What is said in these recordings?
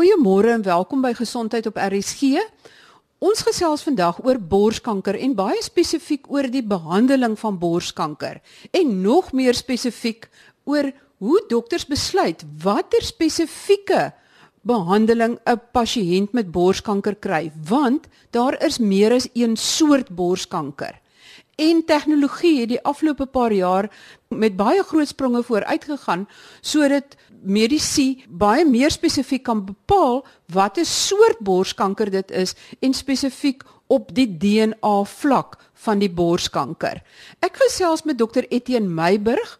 Goeiemôre en welkom by Gesondheid op RSG. Ons gesels vandag oor borskanker en baie spesifiek oor die behandeling van borskanker en nog meer spesifiek oor hoe dokters besluit watter spesifieke behandeling 'n pasiënt met borskanker kry want daar is meer as een soort borskanker. En tegnologie het die afgelope paar jaar met baie groot spronge vooruit gegaan sodat medisy baie meer spesifiek kan bepaal watter soort borskanker dit is en spesifiek op die DNA vlak van die borskanker. Ek gesels met dokter Etienne Meiburg.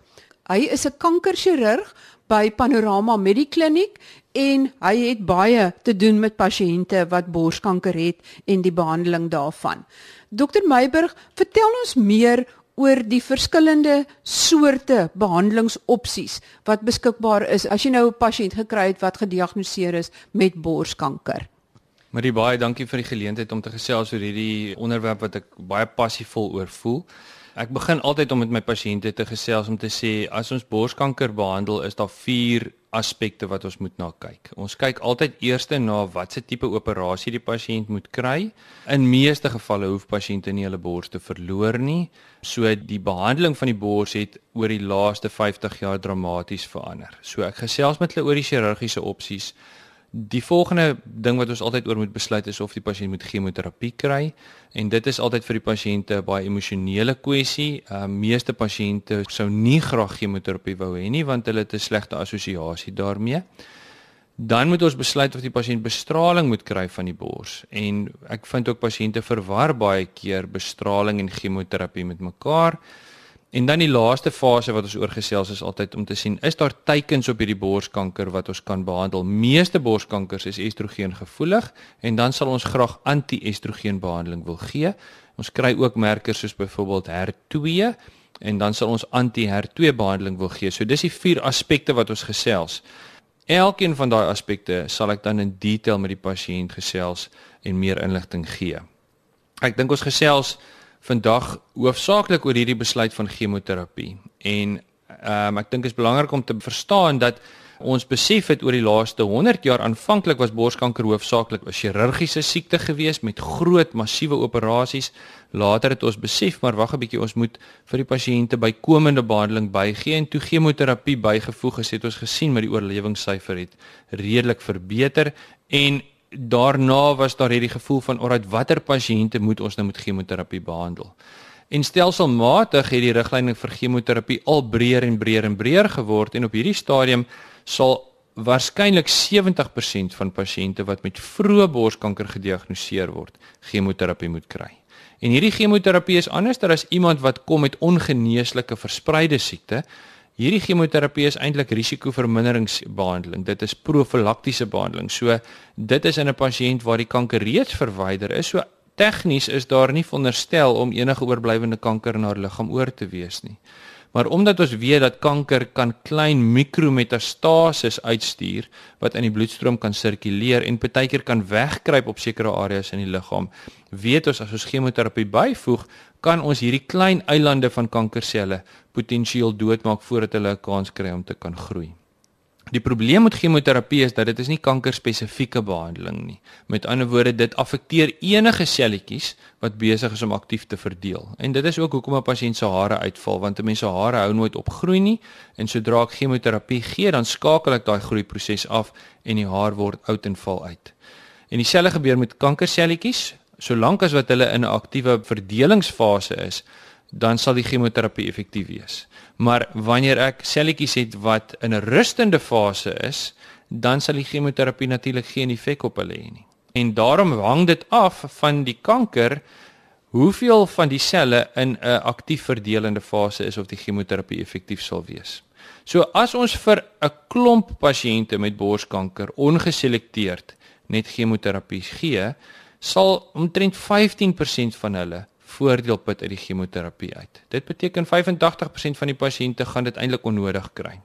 Hy is 'n kankerchirurg by Panorama Medikliniek en hy het baie te doen met pasiënte wat borskanker het en die behandeling daarvan. Dokter Meiburg, vertel ons meer oor die verskillende soorte behandelingsopsies wat beskikbaar is as jy nou 'n pasiënt gekry het wat gediagnoseer is met borskanker. Marie baie dankie vir die geleentheid om te gesels oor hierdie onderwerp wat ek baie passievol oor voel. Ek begin altyd om met my pasiënte te gesels om te sê as ons borskanker behandel is daar aspekte wat ons moet na kyk. Ons kyk altyd eers na watse tipe operasie die pasiënt moet kry. In meeste gevalle hoef pasiënte nie hulle bors te verloor nie. So die behandeling van die bors het oor die laaste 50 jaar dramaties verander. So ek gesels met hulle oor die chirurgiese opsies. Die volgende ding wat ons altyd oor moet besluit is of die pasiënt moet chemoterapie kry en dit is altyd vir die pasiënte 'n baie emosionele kwessie. Uh meeste pasiënte sou nie graag chemoterapie wou hê nie want hulle het 'n slegte assosiasie daarmee. Dan moet ons besluit of die pasiënt bestraling moet kry van die bors en ek vind ook pasiënte verwar baie keer bestraling en chemoterapie met mekaar. En dan die laaste fase wat ons oorgesels is altyd om te sien is daar teikens op hierdie borskanker wat ons kan behandel. Meeste borskankers is estrogen gevoelig en dan sal ons graag anti-estrogen behandeling wil gee. Ons kry ook merkers soos byvoorbeeld HER2 en dan sal ons anti-HER2 behandeling wil gee. So dis die vier aspekte wat ons gesels. Elkeen van daai aspekte sal ek dan in detail met die pasiënt gesels en meer inligting gee. Ek dink ons gesels vandag hoofsaaklik oor hierdie besluit van chemoterapie. En ehm um, ek dink dit is belangrik om te verstaan dat ons besef het oor die laaste 100 jaar aanvanklik was borskanker hoofsaaklik 'n chirurgiese siekte gewees met groot massiewe operasies. Later het ons besef maar wag 'n bietjie ons moet vir die pasiënte bykomende behandeling bygee en toe chemoterapie bygevoeg is het ons gesien met die oorlewingssyfer het redelik verbeter en daarna was daar hierdie gevoel van alright watter pasiënte moet ons nou met chemoterapie behandel. En stelselmatig het die riglyne vir chemoterapie al breër en breër en breër geword en op hierdie stadium sal waarskynlik 70% van pasiënte wat met vroeë borskanker gediagnoseer word, chemoterapie moet kry. En hierdie chemoterapie is anders as iemand wat kom met ongeneeslike verspreide siekte Hierdie chemoterapie is eintlik risikoverminderingsbehandeling. Dit is profylaktiese behandeling. So dit is in 'n pasiënt waar die kanker reeds verwyder is. So tegnies is daar nie veronderstel om enige oorblywende kanker in haar liggaam oor te wees nie. Maar omdat ons weet dat kanker kan klein mikrometastases uitstuur wat in die bloedstroom kan sirkuleer en partykeer kan wegkruip op sekere areas in die liggaam, weet ons as ons chemoterapie byvoeg, kan ons hierdie klein eilande van kankerselle potensieel doodmaak voordat hulle 'n kans kry om te kan groei. Die probleem met chemoterapie is dat dit is nie kankerspesifieke behandeling nie. Met ander woorde, dit affekteer enige selletjies wat besig is om aktief te verdeel. En dit is ook hoekom 'n pasiënt se hare uitval, want 'n mens se hare hou nooit op groei nie en sodra ek chemoterapie gee, dan skakel ek daai groeiproses af en die haar word oud en val uit. En dieselfde gebeur met kankerselletjies. Solank as wat hulle in 'n aktiewe verdelingsfase is, dan sal die chemoterapie effektief wees. Maar wanneer ek selletjies het wat in 'n rustende fase is, dan sal die chemoterapie natuurlik geen effek op hulle hê nie. En daarom hang dit af van die kanker hoeveel van die selle in 'n aktief verdelende fase is of die chemoterapie effektief sal wees. So as ons vir 'n klomp pasiënte met borskanker ongeselekteerd net chemoterapie gee, sal omtrent 15% van hulle voordeel put uit die chemoterapie uit. Dit beteken 85% van die pasiënte gaan dit eintlik onnodig kry.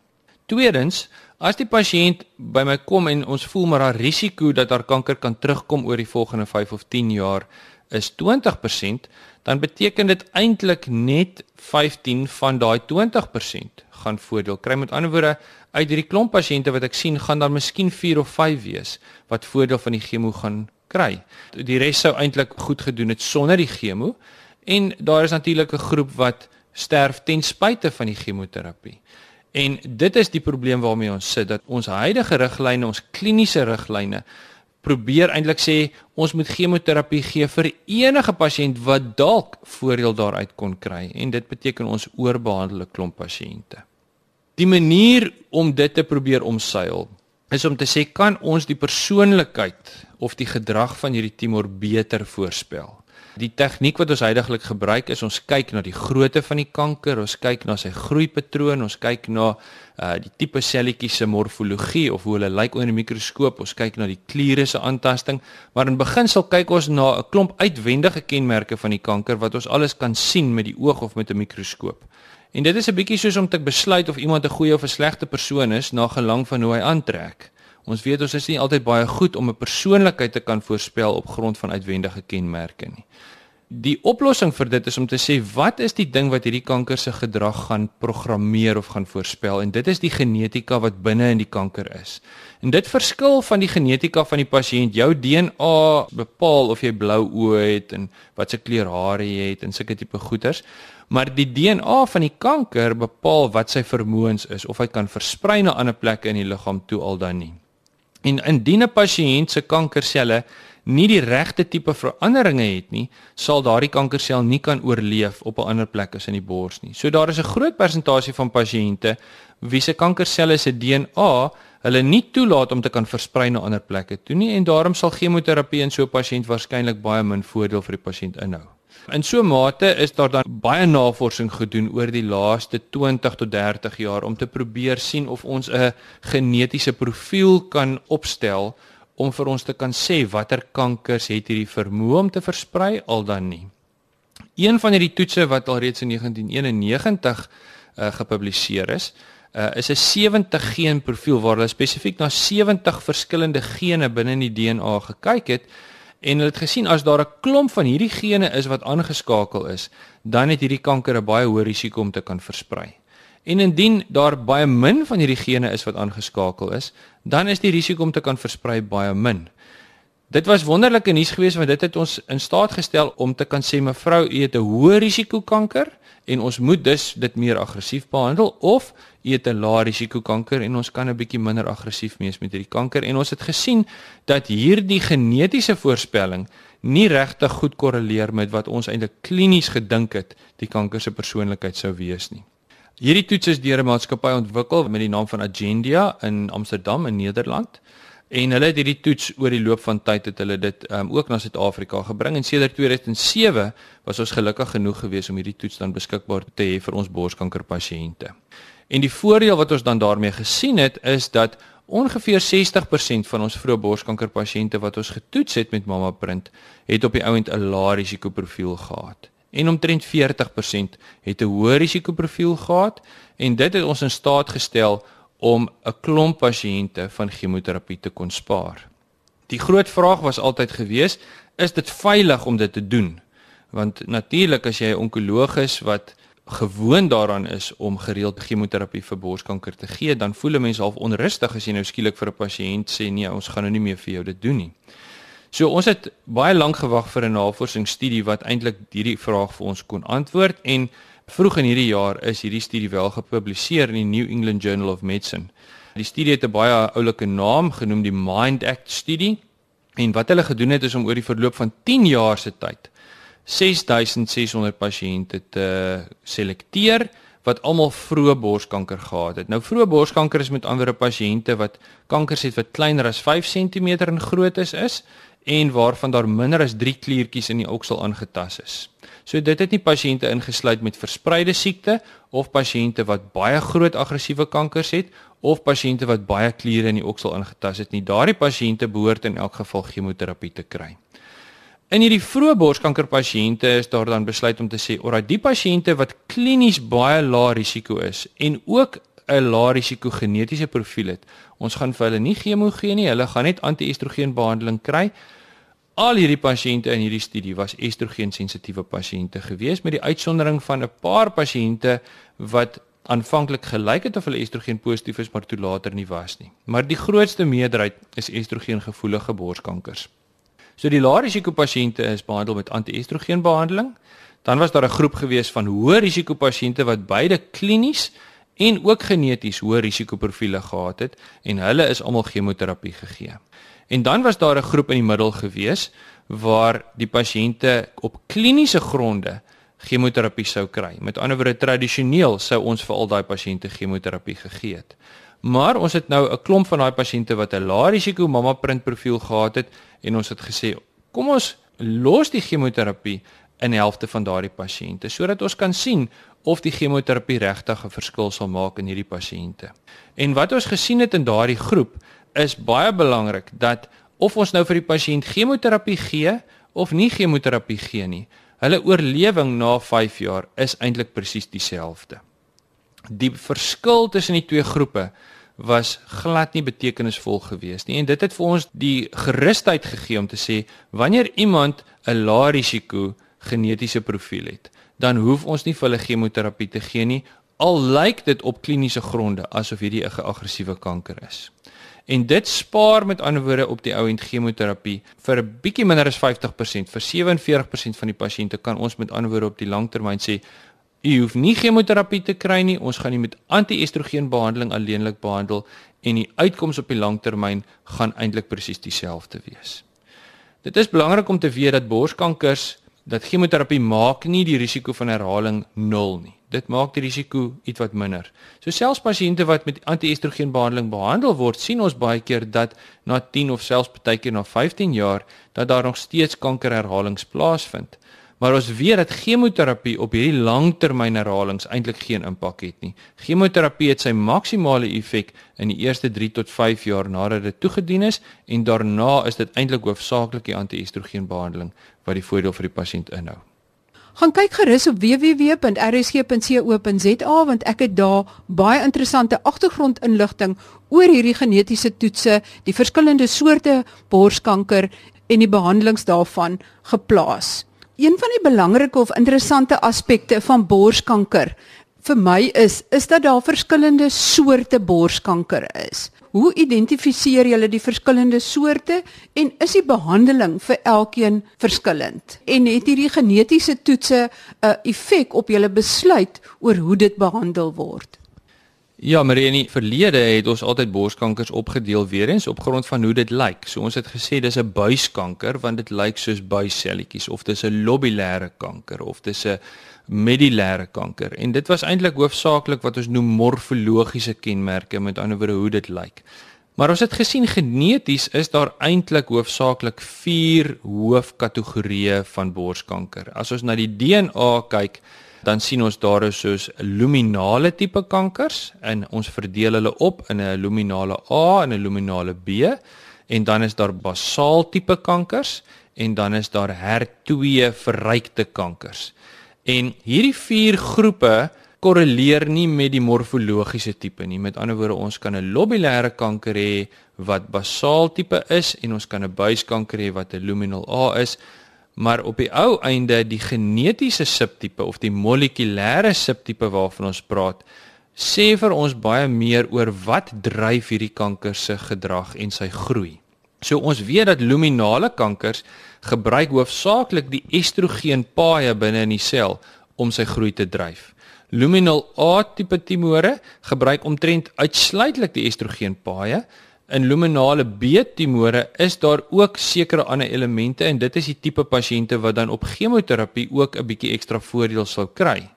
Tweedens, as die pasiënt by my kom en ons voel maar haar risiko dat haar kanker kan terugkom oor die volgende 5 of 10 jaar is 20%, dan beteken dit eintlik net 15 van daai 20% gaan voordeel kry. Met ander woorde, uit hierdie klomp pasiënte wat ek sien, gaan daar miskien 4 of 5 wees wat voordeel van die chemo gaan kry. Die res sou eintlik goed gedoen het sonder die chemo en daar is natuurlik 'n groep wat sterf ten spyte van die chemoterapie. En dit is die probleem waarmee ons sit dat ons huidige riglyne, ons kliniese riglyne probeer eintlik sê ons moet chemoterapie gee vir enige pasiënt wat dalk voordeel daaruit kon kry en dit beteken ons oorbehandel 'n klomp pasiënte. Die manier om dit te probeer omseil is om te sê kan ons die persoonlikheid of die gedrag van hierdie tumor beter voorspel. Die tegniek wat ons heidaglik gebruik is ons kyk na die grootte van die kanker, ons kyk na sy groeipatroon, ons kyk na uh die tipe selletjies se morfologie of hoe hulle lyk onder die mikroskoop, ons kyk na die kliere se aantasting, maar in beginsel kyk ons na 'n klomp uitwendige kenmerke van die kanker wat ons alles kan sien met die oog of met 'n mikroskoop. En dit is 'n bietjie soos om te besluit of iemand 'n goeie of 'n slegte persoon is na gelang van hoe hy aantrek. Ons weet ons is nie altyd baie goed om 'n persoonlikheid te kan voorspel op grond van uitwendige kenmerke nie. Die oplossing vir dit is om te sê wat is die ding wat hierdie kanker se gedrag gaan programmeer of gaan voorspel en dit is die genetika wat binne in die kanker is. En dit verskil van die genetika van die pasiënt. Jou DNA bepaal of jy blou oë het en wat se kleur hare jy het en sulke tipe goeters. Maar die DNA van die kanker bepaal wat sy vermoëns is of hy kan versprei na ander plekke in die liggaam toe al dan nie. En indien 'n pasiënt se kankerselle nie die regte tipe veranderinge het nie, sal daardie kankersel nie kan oorleef op 'n ander plek as in die bors nie. So daar is 'n groot persentasie van pasiënte wie se kankerselle se DNA hulle nie toelaat om te kan versprei na ander plekke toe nie en daarom sal chemoterapie in so 'n pasiënt waarskynlik baie min voordeel vir die pasiënt inhou. In so 'n mate is daar dan baie navorsing gedoen oor die laaste 20 tot 30 jaar om te probeer sien of ons 'n genetiese profiel kan opstel om vir ons te kan sê watter kankers het hierdie vermoë om te versprei al dan nie. Een van hierdie toetse wat al reeds in 1991 uh, gepubliseer is, uh, is 'n 70 geen profiel waar hulle spesifiek na 70 verskillende gene binne in die DNA gekyk het en hulle het gesien as daar 'n klomp van hierdie gene is wat aangeskakel is, dan het hierdie kanker 'n baie hoë risiko om te kan versprei. En indien daar baie min van hierdie gene is wat aangeskakel is, dan is die risiko om te kan versprei baie min. Dit was wonderlike nuus geweest want dit het ons in staat gestel om te kan sê mevrou, u het 'n hoë risiko kanker en ons moet dus dit meer aggressief behandel of u het 'n lae risiko kanker en ons kan 'n bietjie minder aggressief wees met hierdie kanker en ons het gesien dat hierdie genetiese voorspelling nie regtig goed korreleer met wat ons eintlik klinies gedink het die kanker se persoonlikheid sou wees nie. Hierdie toets is deur 'n maatskappy ontwikkel met die naam van Agendia in Amsterdam in Nederland. En hulle het hierdie toets oor die loop van tyd het hulle dit um, ook na Suid-Afrika gebring en sedert 2007 was ons gelukkig genoeg geweest om hierdie toets dan beskikbaar te hê vir ons borskankerpasiënte. En die voordeel wat ons dan daarmee gesien het is dat ongeveer 60% van ons vroeë borskankerpasiënte wat ons getoets het met MammaPrint het op die ouend 'n lae risikoprofiel gehad. En omtrent 40% het 'n hoë risikoprofiel gehad en dit het ons in staat gestel om 'n klomp pasiënte van chemoterapie te kon spaar. Die groot vraag was altyd gewees, is dit veilig om dit te doen? Want natuurlik as jy 'n onkoloog is wat gewoond daaraan is om gereeld chemoterapie vir borskanker te gee, dan voel 'n mens half onrustig as jy nou skielik vir 'n pasiënt sê nee, ons gaan nou nie meer vir jou dit doen nie. So ons het baie lank gewag vir 'n navorsingsstudie wat eintlik hierdie vraag vir ons kon antwoord en Vroeg in hierdie jaar is hierdie studie wel gepubliseer in die New England Journal of Medicine. Die studie het 'n baie oulike naam genoem die Mind Act studie en wat hulle gedoen het is om oor die verloop van 10 jaar se tyd 6600 pasiënte te selekteer wat almal vroeë borskanker gehad het. Nou vroeë borskanker is met ander pasiënte wat kankers het wat kleiner as 5 cm in grootte is, en waarvan daar minder as 3 kliertjies in die oksel aangetast is. So dit het nie pasiënte ingesluit met verspreide siekte of pasiënte wat baie groot aggressiewe kankers het of pasiënte wat baie kliere in die oksel aangetast het nie. Daardie pasiënte behoort in elk geval chemoterapie te kry. In hierdie vroeë borskanker pasiënte is daar dan besluit om te sê, "Oral die pasiënte wat klinies baie lae risiko is en ook 'n lae risiko genetiese profiel het, ons gaan vir hulle nie chemo gee nie, hulle gaan net anti-estrogen behandeling kry." Al hierdie pasiënte in hierdie studie was estrogen sensitiewe pasiënte gewees met die uitsondering van 'n paar pasiënte wat aanvanklik gelyk het of hulle estrogen positief is, maar toe later nie was nie. Maar die grootste meerderheid is estrogen gevoelige borskankers. So die lae risiko pasiënte is behandel met anti-estrogen behandeling. Dan was daar 'n groep gewees van hoë risiko pasiënte wat beide klinies en ook geneties hoë risikoprofiele gehad het en hulle is almal chemoterapie gegee. En dan was daar 'n groep in die middel gewees waar die pasiënte op kliniese gronde chemoterapie sou kry. Met ander woorde tradisioneel sou ons vir al daai pasiënte chemoterapie gegee het. Maar ons het nou 'n klomp van daai pasiënte wat 'n lae risiko mamma print profiel gehad het en ons het gesê kom ons los die chemoterapie in die helfte van daardie pasiënte sodat ons kan sien of die chemoterapie regtig 'n verskil sal maak in hierdie pasiënte. En wat ons gesien het in daardie groep is baie belangrik dat of ons nou vir die pasiënt chemoterapie gee of nie chemoterapie gee nie, hulle oorlewing na 5 jaar is eintlik presies dieselfde. Die verskil tussen die twee groepe was glad nie betekenisvol geweest nie en dit het vir ons die gerusheid gegee om te sê wanneer iemand 'n lae risiko genetiese profiel het dan hoef ons nie vir hulle chemoterapie te gee nie al lyk dit op kliniese gronde asof hierdie 'n aggressiewe kanker is en dit spaar met ander woorde op die ou end chemoterapie vir 'n bietjie minder as 50% vir 47% van die pasiënte kan ons met ander woorde op die langtermyn sê U hoef nie chemoterapie te kry nie. Ons gaan nie met anti-estrogen behandeling alleenlik behandel en die uitkoms op die langtermyn gaan eintlik presies dieselfde wees. Dit is belangrik om te weet dat borskankers dat chemoterapie maak nie die risiko van herhaling nul nie. Dit maak die risiko ietwat minder. So selfs pasiënte wat met anti-estrogen behandeling behandel word, sien ons baie keer dat na 10 of selfs baie keer na 15 jaar dat daar nog steeds kankerherhalings plaasvind. Maar ons weet dat chemoterapie op hierdie langtermyn herhalings eintlik geen impak het nie. Chemoterapie het sy maksimale effek in die eerste 3 tot 5 jaar nadat dit toegedien is en daarna is dit eintlik hoofsaaklik die anti-estrogen behandeling wat die voordeel vir die pasiënt inhou. Gaan kyk gerus op www.rsg.co.za want ek het daar baie interessante agtergrondinligting oor hierdie genetiese toetse, die verskillende soorte borskanker en die behandelings daarvan geplaas. Een van die belangrike of interessante aspekte van borskanker vir my is is dat daar verskillende soorte borskanker is. Hoe identifiseer julle die verskillende soorte en is die behandeling vir elkeen verskillend? En het hierdie genetiese toetse 'n effek op julle besluit oor hoe dit behandel word? Ja, maar in die verlede het ons altyd borskankers opgedeel weer eens op grond van hoe dit lyk. So ons het gesê dis 'n buiskanker want dit lyk soos buisselletjies of dis 'n lobulêre kanker of dis 'n medullêre kanker. En dit was eintlik hoofsaaklik wat ons noem morfologiese kenmerke, met ander woorde hoe dit lyk. Maar ons het gesien geneties is daar eintlik hoofsaaklik 4 hoofkategorieë van borskanker. As ons na die DNA kyk, dan sien ons daar is soos luminale tipe kankers en ons verdeel hulle op in 'n luminale A en 'n luminale B en dan is daar basaal tipe kankers en dan is daar HER2 verrykte kankers. En hierdie vier groepe korreleer nie met die morfologiese tipe nie. Met ander woorde, ons kan 'n lobulêre kanker hê wat basaal tipe is en ons kan 'n buiskanker hê wat 'n luminal A is maar op die ou einde die genetiese subtipe of die molekulêre subtipe waarvan ons praat sê vir ons baie meer oor wat dryf hierdie kanker se gedrag en sy groei. So ons weet dat luminale kankers gebruik hoofsaaklik die estrogen paaie binne in die sel om sy groei te dryf. Luminal A tipe tumore gebruik omtrent uitsluitlik die estrogen paaie In luminale B-tumore is daar ook sekere ander elemente en dit is die tipe pasiënte wat dan op chemoterapie ook 'n bietjie ekstra voordeel sou kry.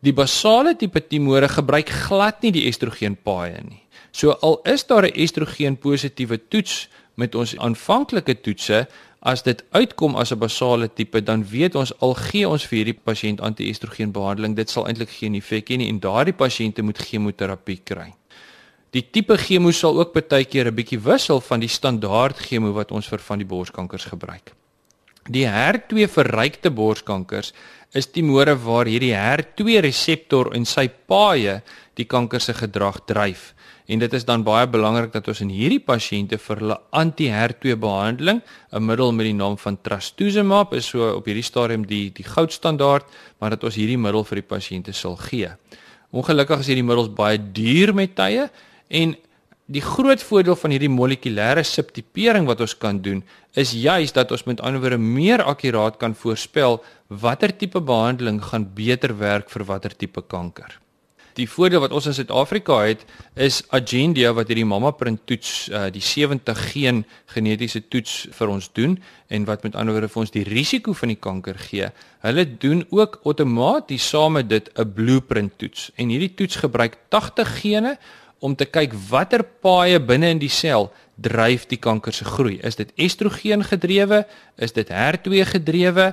Die basale tipe tumore gebruik glad nie die estrogenpaaie nie. So al is daar 'n estrogen positiewe toets met ons aanvanklike toetse, as dit uitkom as 'n basale tipe, dan weet ons al gee ons vir hierdie pasiënt anti-estrogen behandeling, dit sal eintlik geen effek hê nie en daardie pasiënte moet chemoterapie kry. Die tipe chemo sal ook baie keer 'n bietjie wissel van die standaard chemo wat ons vir van die borskankers gebruik. Die HER2 verrykte borskankers is tumore waar hierdie HER2 reseptor in sy paaie die kanker se gedrag dryf. En dit is dan baie belangrik dat ons in hierdie pasiënte vir hulle anti-HER2 behandeling, 'n middel met die naam van trastuzumab, is so op hierdie stadium die die goudstandaard, maar dat ons hierdie middel vir die pasiënte sal gee. Ongelukkig is hierdie middels baie duur met tye en die groot voordeel van hierdie molekulêre subtipering wat ons kan doen is juis dat ons met ander woorde meer akkuraat kan voorspel watter tipe behandeling gaan beter werk vir watter tipe kanker. Die voordeel wat ons in Suid-Afrika het is Agendia wat hierdie mamma print toets uh, die 70 geen genetiese toets vir ons doen en wat met ander woorde vir ons die risiko van die kanker gee. Hulle doen ook outomaties saam met dit 'n blueprint toets en hierdie toets gebruik 80 gene om te kyk watter paaie binne in die sel dryf die kanker se groei. Is dit estrogen gedrewe? Is dit HER2 gedrewe?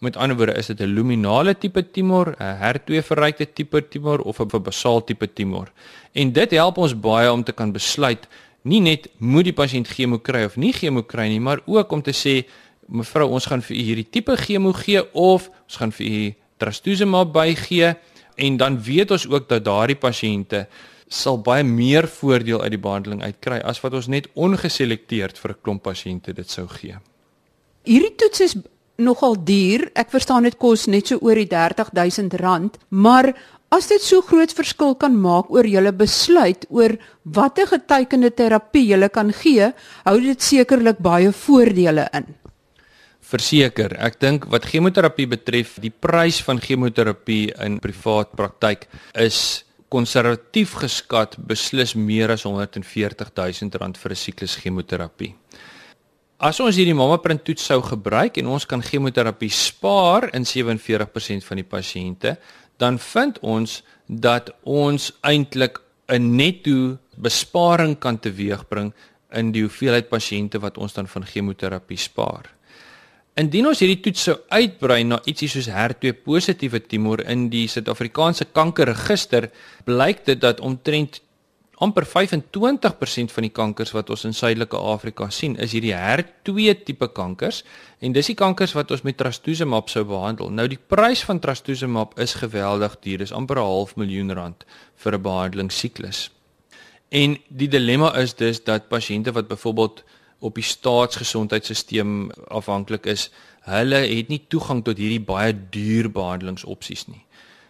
Met ander woorde, is dit 'n luminale tipe tumor, 'n HER2 verrykte tipe tumor of 'n basaal tipe tumor? En dit help ons baie om te kan besluit nie net moet die pasiënt chemo kry of nie chemo kry nie, maar ook om te sê mevrou, ons gaan vir u hierdie tipe chemo gee of ons gaan vir u trastuzumab bygee en dan weet ons ook dat daardie pasiënte sal baie meer voordeel uit die behandeling uitkry as wat ons net ongeselekteerd vir 'n klomp pasiënte dit sou gee. Hierdie toets is nogal duur. Ek verstaan dit kos net so oor die R30000, maar as dit so groot verskil kan maak oor julle besluit oor watter getekende terapie julle kan gee, hou dit sekerlik baie voordele in. Verseker, ek dink wat chemoterapie betref, die prys van chemoterapie in privaat praktyk is konservatief geskat beslis meer as 140 000 rand vir 'n siklus chemoterapie. As ons hierdie mamma print toets sou gebruik en ons kan chemoterapie spaar in 47% van die pasiënte, dan vind ons dat ons eintlik 'n netto besparing kan teweegbring in die hoeveelheid pasiënte wat ons dan van chemoterapie spaar. Indien ons hierdie toets sou uitbrei na ietsie soos HER2 positiewe tumor in die Suid-Afrikaanse kankerregister, blyk dit dat omtrent amper 25% van die kankers wat ons in Suidelike Afrika sien, is hierdie HER2 tipe kankers en dis die kankers wat ons met trastuzumab sou behandel. Nou die prys van trastuzumab is geweldig duur, dis amper 'n half miljoen rand vir 'n behandelingssiklus. En die dilemma is dus dat pasiënte wat byvoorbeeld op die staatsgesondheidstelsel afhanklik is, hulle het nie toegang tot hierdie baie duur behandelingsopsies nie.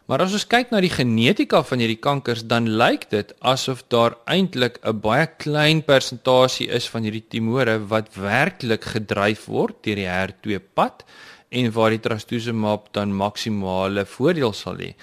Maar as ons kyk na die genetika van hierdie kankers, dan lyk dit asof daar eintlik 'n baie klein persentasie is van hierdie tumore wat werklik gedryf word deur die HER2 pad en waar die trastuzumab dan maksimale voordeel sal hê.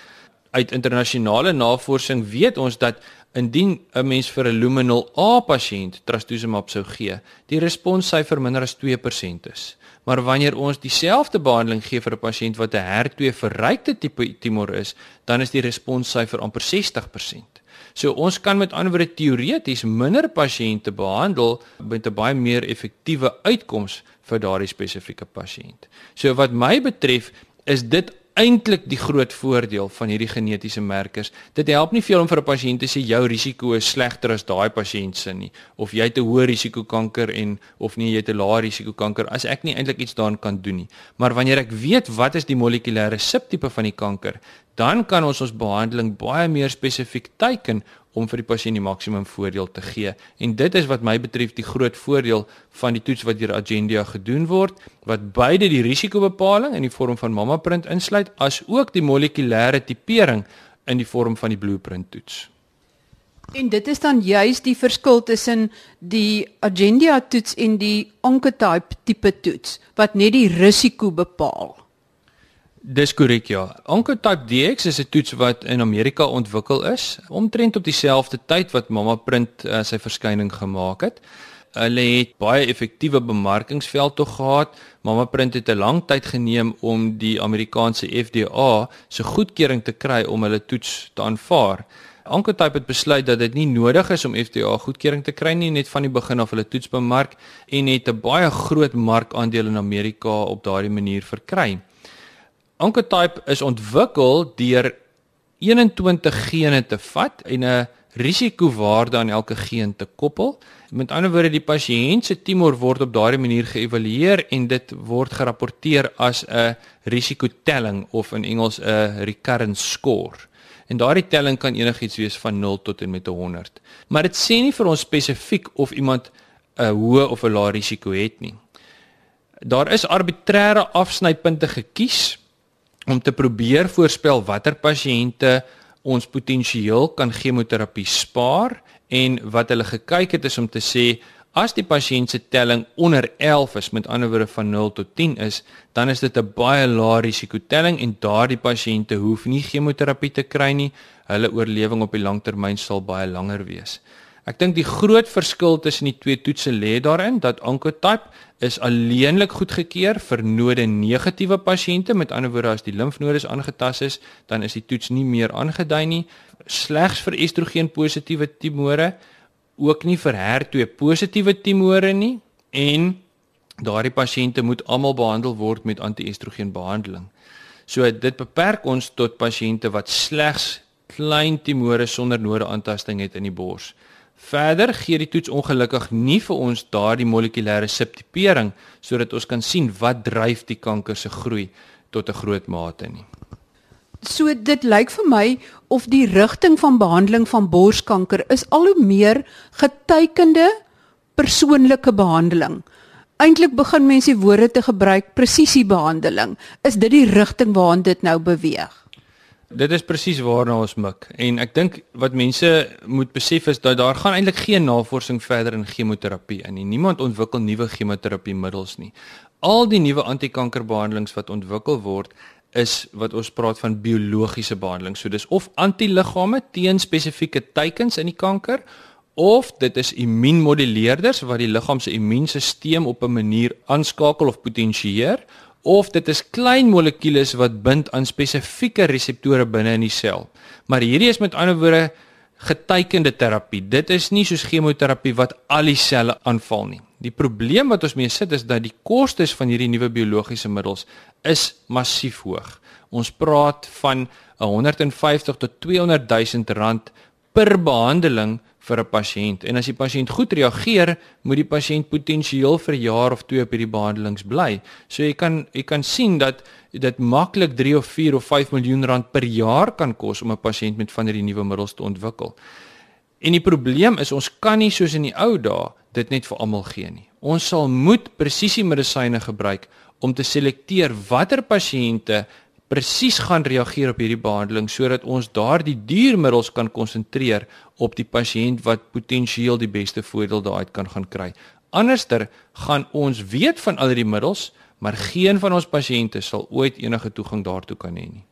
Uit internasionale navorsing weet ons dat Indien 'n mens vir 'n luminal A pasiënt trastuzumab sou gee, die responssyfer minder as 2% is. Maar wanneer ons dieselfde behandeling gee vir 'n pasiënt wat 'n HER2 verrykte tipe tumor is, dan is die responssyfer amper 60%. So ons kan met ander woorde teoreties minder pasiënte behandel met 'n baie meer effektiewe uitkoms vir daardie spesifieke pasiënt. So wat my betref, is dit eintlik die groot voordeel van hierdie genetiese merkers. Dit help nie veel om vir 'n pasiënt te sê jou risiko is slegter as daai pasiënt se nie of jy het 'n hoë risiko kanker en of nie jy het 'n lae risiko kanker as ek nie eintlik iets daaraan kan doen nie. Maar wanneer ek weet wat is die molekulêre subtipe van die kanker, dan kan ons ons behandeling baie meer spesifiek teiken om vir die pasiënt die maksimum voordeel te gee. En dit is wat my betref die groot voordeel van die toets wat deur Agendia gedoen word, wat beide die risikobepaling in die vorm van mamma print insluit as ook die molekulêre tipering in die vorm van die blueprint toets. En dit is dan juis die verskil tussen die Agendia toets en die Oncotype tipe toets wat net die risiko bepaal. Dis korrek ja. Oncotype DX is 'n toets wat in Amerika ontwikkel is, omtrent op dieselfde tyd wat Mama Print uh, sy verskyning gemaak het. Hulle het baie effektiewe bemarkingsveld tog gehad. Mama Print het 'n lang tyd geneem om die Amerikaanse FDA se goedkeuring te kry om hulle toets te aanvaar. Oncotype het besluit dat dit nie nodig is om FDA goedkeuring te kry nie net van die begin af hulle toets bemark en het 'n baie groot markandeel in Amerika op daardie manier verkry. Oncotype is ontwikkel deur 21 gene te vat en 'n risikowaarde aan elke geen te koppel. Met ander woorde, die pasiënt se tumor word op daardie manier geëvalueer en dit word gerapporteer as 'n risikotelling of in Engels 'n recurrence score. En daardie telling kan enigiets wees van 0 tot en met 100. Maar dit sê nie vir ons spesifiek of iemand 'n hoë of 'n lae risiko het nie. Daar is arbitreëre afsnypunte gekies om te probeer voorspel watter pasiënte ons potensieel kan chemoterapie spaar en wat hulle gekyk het is om te sê as die pasiënt se telling onder 11 is met ander woorde van 0 tot 10 is dan is dit 'n baie lae risiko telling en daardie pasiënte hoef nie chemoterapie te kry nie. Hulle oorlewing op die langtermyn sal baie langer wees. Ek dink die groot verskil tussen die twee toetse lê daarin dat Oncotype is alleenlik goedgekeur vir node negatiewe pasiënte, met ander woorde as die limfnodes aangetast is, dan is die toets nie meer aangedui nie, slegs vir estrogen positiewe tumore, ook nie vir HER2 positiewe tumore nie en daardie pasiënte moet almal behandel word met anti-estrogen behandeling. So dit beperk ons tot pasiënte wat slegs klein tumore sonder node aantasting het in die bors. Verder gee die toets ongelukkig nie vir ons daardie molekulêre subtipering sodat ons kan sien wat dryf die kanker se groei tot 'n groot mate nie. So dit lyk vir my of die rigting van behandeling van borskanker is al hoe meer getekende persoonlike behandeling. Eintlik begin mense woorde te gebruik presisiebehandeling. Is dit die rigting waarna dit nou beweeg? Dit is presies waarna ons mik en ek dink wat mense moet besef is dat daar gaan eintlik geen navorsing verder in chemoterapie in nie. Niemand ontwikkel nuwe chemoterapiemiddels nie. Al die nuwe antikankerbehandelings wat ontwikkel word is wat ons praat van biologiese behandeling. So dis of antiliggame teen spesifieke teikens in die kanker of dit is immuunmoduleerders wat die liggaam se immuunstelsel op 'n manier aanskakel of potensieer of dit is klein molekules wat bind aan spesifieke reseptore binne in die sel. Maar hierdie is met ander woorde getekende terapie. Dit is nie soos chemoterapie wat al die selle aanval nie. Die probleem wat ons mee sit is dat die kostes van hierdie nuwe biologiese middels is massief hoog. Ons praat van 150 tot 200 000 rand per behandeling vir 'n pasiënt. En as die pasiënt goed reageer, moet die pasiënt potensieel vir 'n jaar of 2 op hierdie behandelings bly. So jy kan jy kan sien dat dit maklik 3 of 4 of 5 miljoen rand per jaar kan kos om 'n pasiënt met van hierdie nuwe middels te ontwikkel. En die probleem is ons kan nie soos in die ou dae dit net vir almal gee nie. Ons sal moet presisie medisyne gebruik om te selekteer watter pasiënte presies gaan reageer op hierdie behandeling sodat ons daardie diermiddels kan konsentreer op die pasiënt wat potensieel die beste voordeel daaruit kan gaan kry. Anderster gaan ons weet van al hierdie middels, maar geen van ons pasiënte sal ooit enige toegang daartoe kan hê nie.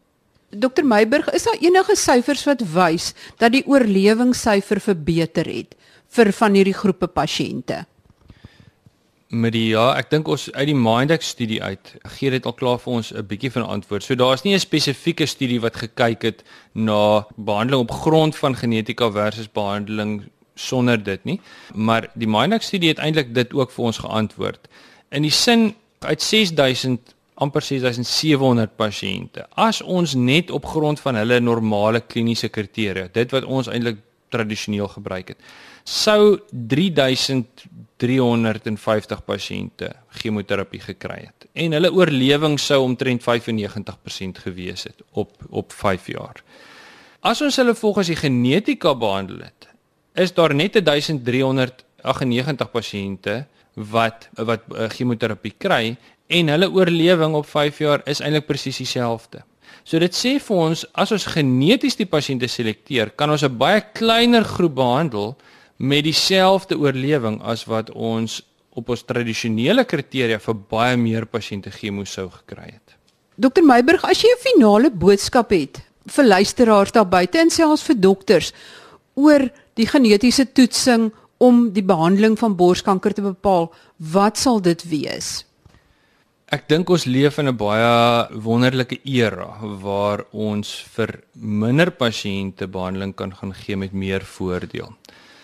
Dr Meiburg, is daar enige syfers wat wys dat die oorlewingssyfer verbeter het vir van hierdie groepe pasiënte? Met die ja, ek dink ons uit die Mindex studie uit gee dit al klaar vir ons 'n bietjie van 'n antwoord. So daar's nie 'n spesifieke studie wat gekyk het na behandeling op grond van genetika versus behandeling sonder dit nie, maar die Mindex studie het eintlik dit ook vir ons geantwoord. In die sin uit 6000 amper 6700 pasiënte. As ons net op grond van hulle normale kliniese kriteria, dit wat ons eintlik tradisioneel gebruik het, sou 3350 pasiënte chemoterapie gekry het en hulle oorlewing sou omtrent 95% gewees het op op 5 jaar. As ons hulle volgens die genetika behandel het, is daar net 1398 pasiënte wat wat uh, chemoterapie kry en hulle oorlewing op 5 jaar is eintlik presies dieselfde. So dit sê vir ons as ons geneties die pasiënte selekteer, kan ons 'n baie kleiner groep behandel met dieselfde oorlewing as wat ons op ons tradisionele kriteria vir baie meer pasiënte chemo sou gekry het. Dokter Meiburg, as jy 'n finale boodskap het vir luisteraars daar buite en selfs vir dokters oor die genetiese toetsing om die behandeling van borskanker te bepaal, wat sal dit wees? Ek dink ons leef in 'n baie wonderlike era waar ons vir minder pasiënte behandeling kan gaan gee met meer voordeel.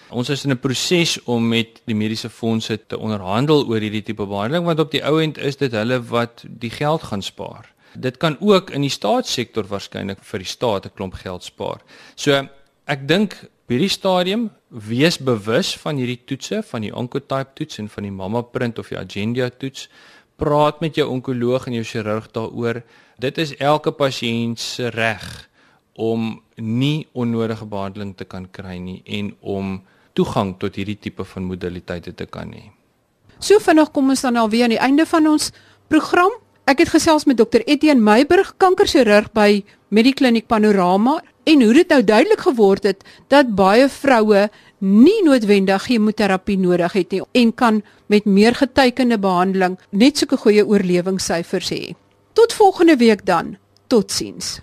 Ons is in 'n proses om met die mediese fondse te onderhandel oor hierdie tipe behandeling want op die ou end is dit hulle wat die geld gaan spaar. Dit kan ook in die staatssektor waarskynlik vir die staat 'n klomp geld spaar. So ek dink hierdie stadium wees bewus van hierdie toetse van die oncotype toets en van die mamma print of die agenda toets. Praat met jou onkoloog en jou chirurg daaroor. Dit is elke pasiënt se reg om nie onnodige behandeling te kan kry nie en om toegang tot hierdie tipe van modaliteite te kan hê. So vinnig kom ons dan alweer aan die einde van ons program. Ek het gesels met dokter Etienne Meiburg, kankerchirurg by Medikliniek Panorama. en hoe dit nou duidelik geword het dat baie vroue nie noodwendig chemoterapie nodig het nie en kan met meer getekende behandeling net sulke goeie oorlewingssyfers hê. Tot volgende week dan. Totsiens.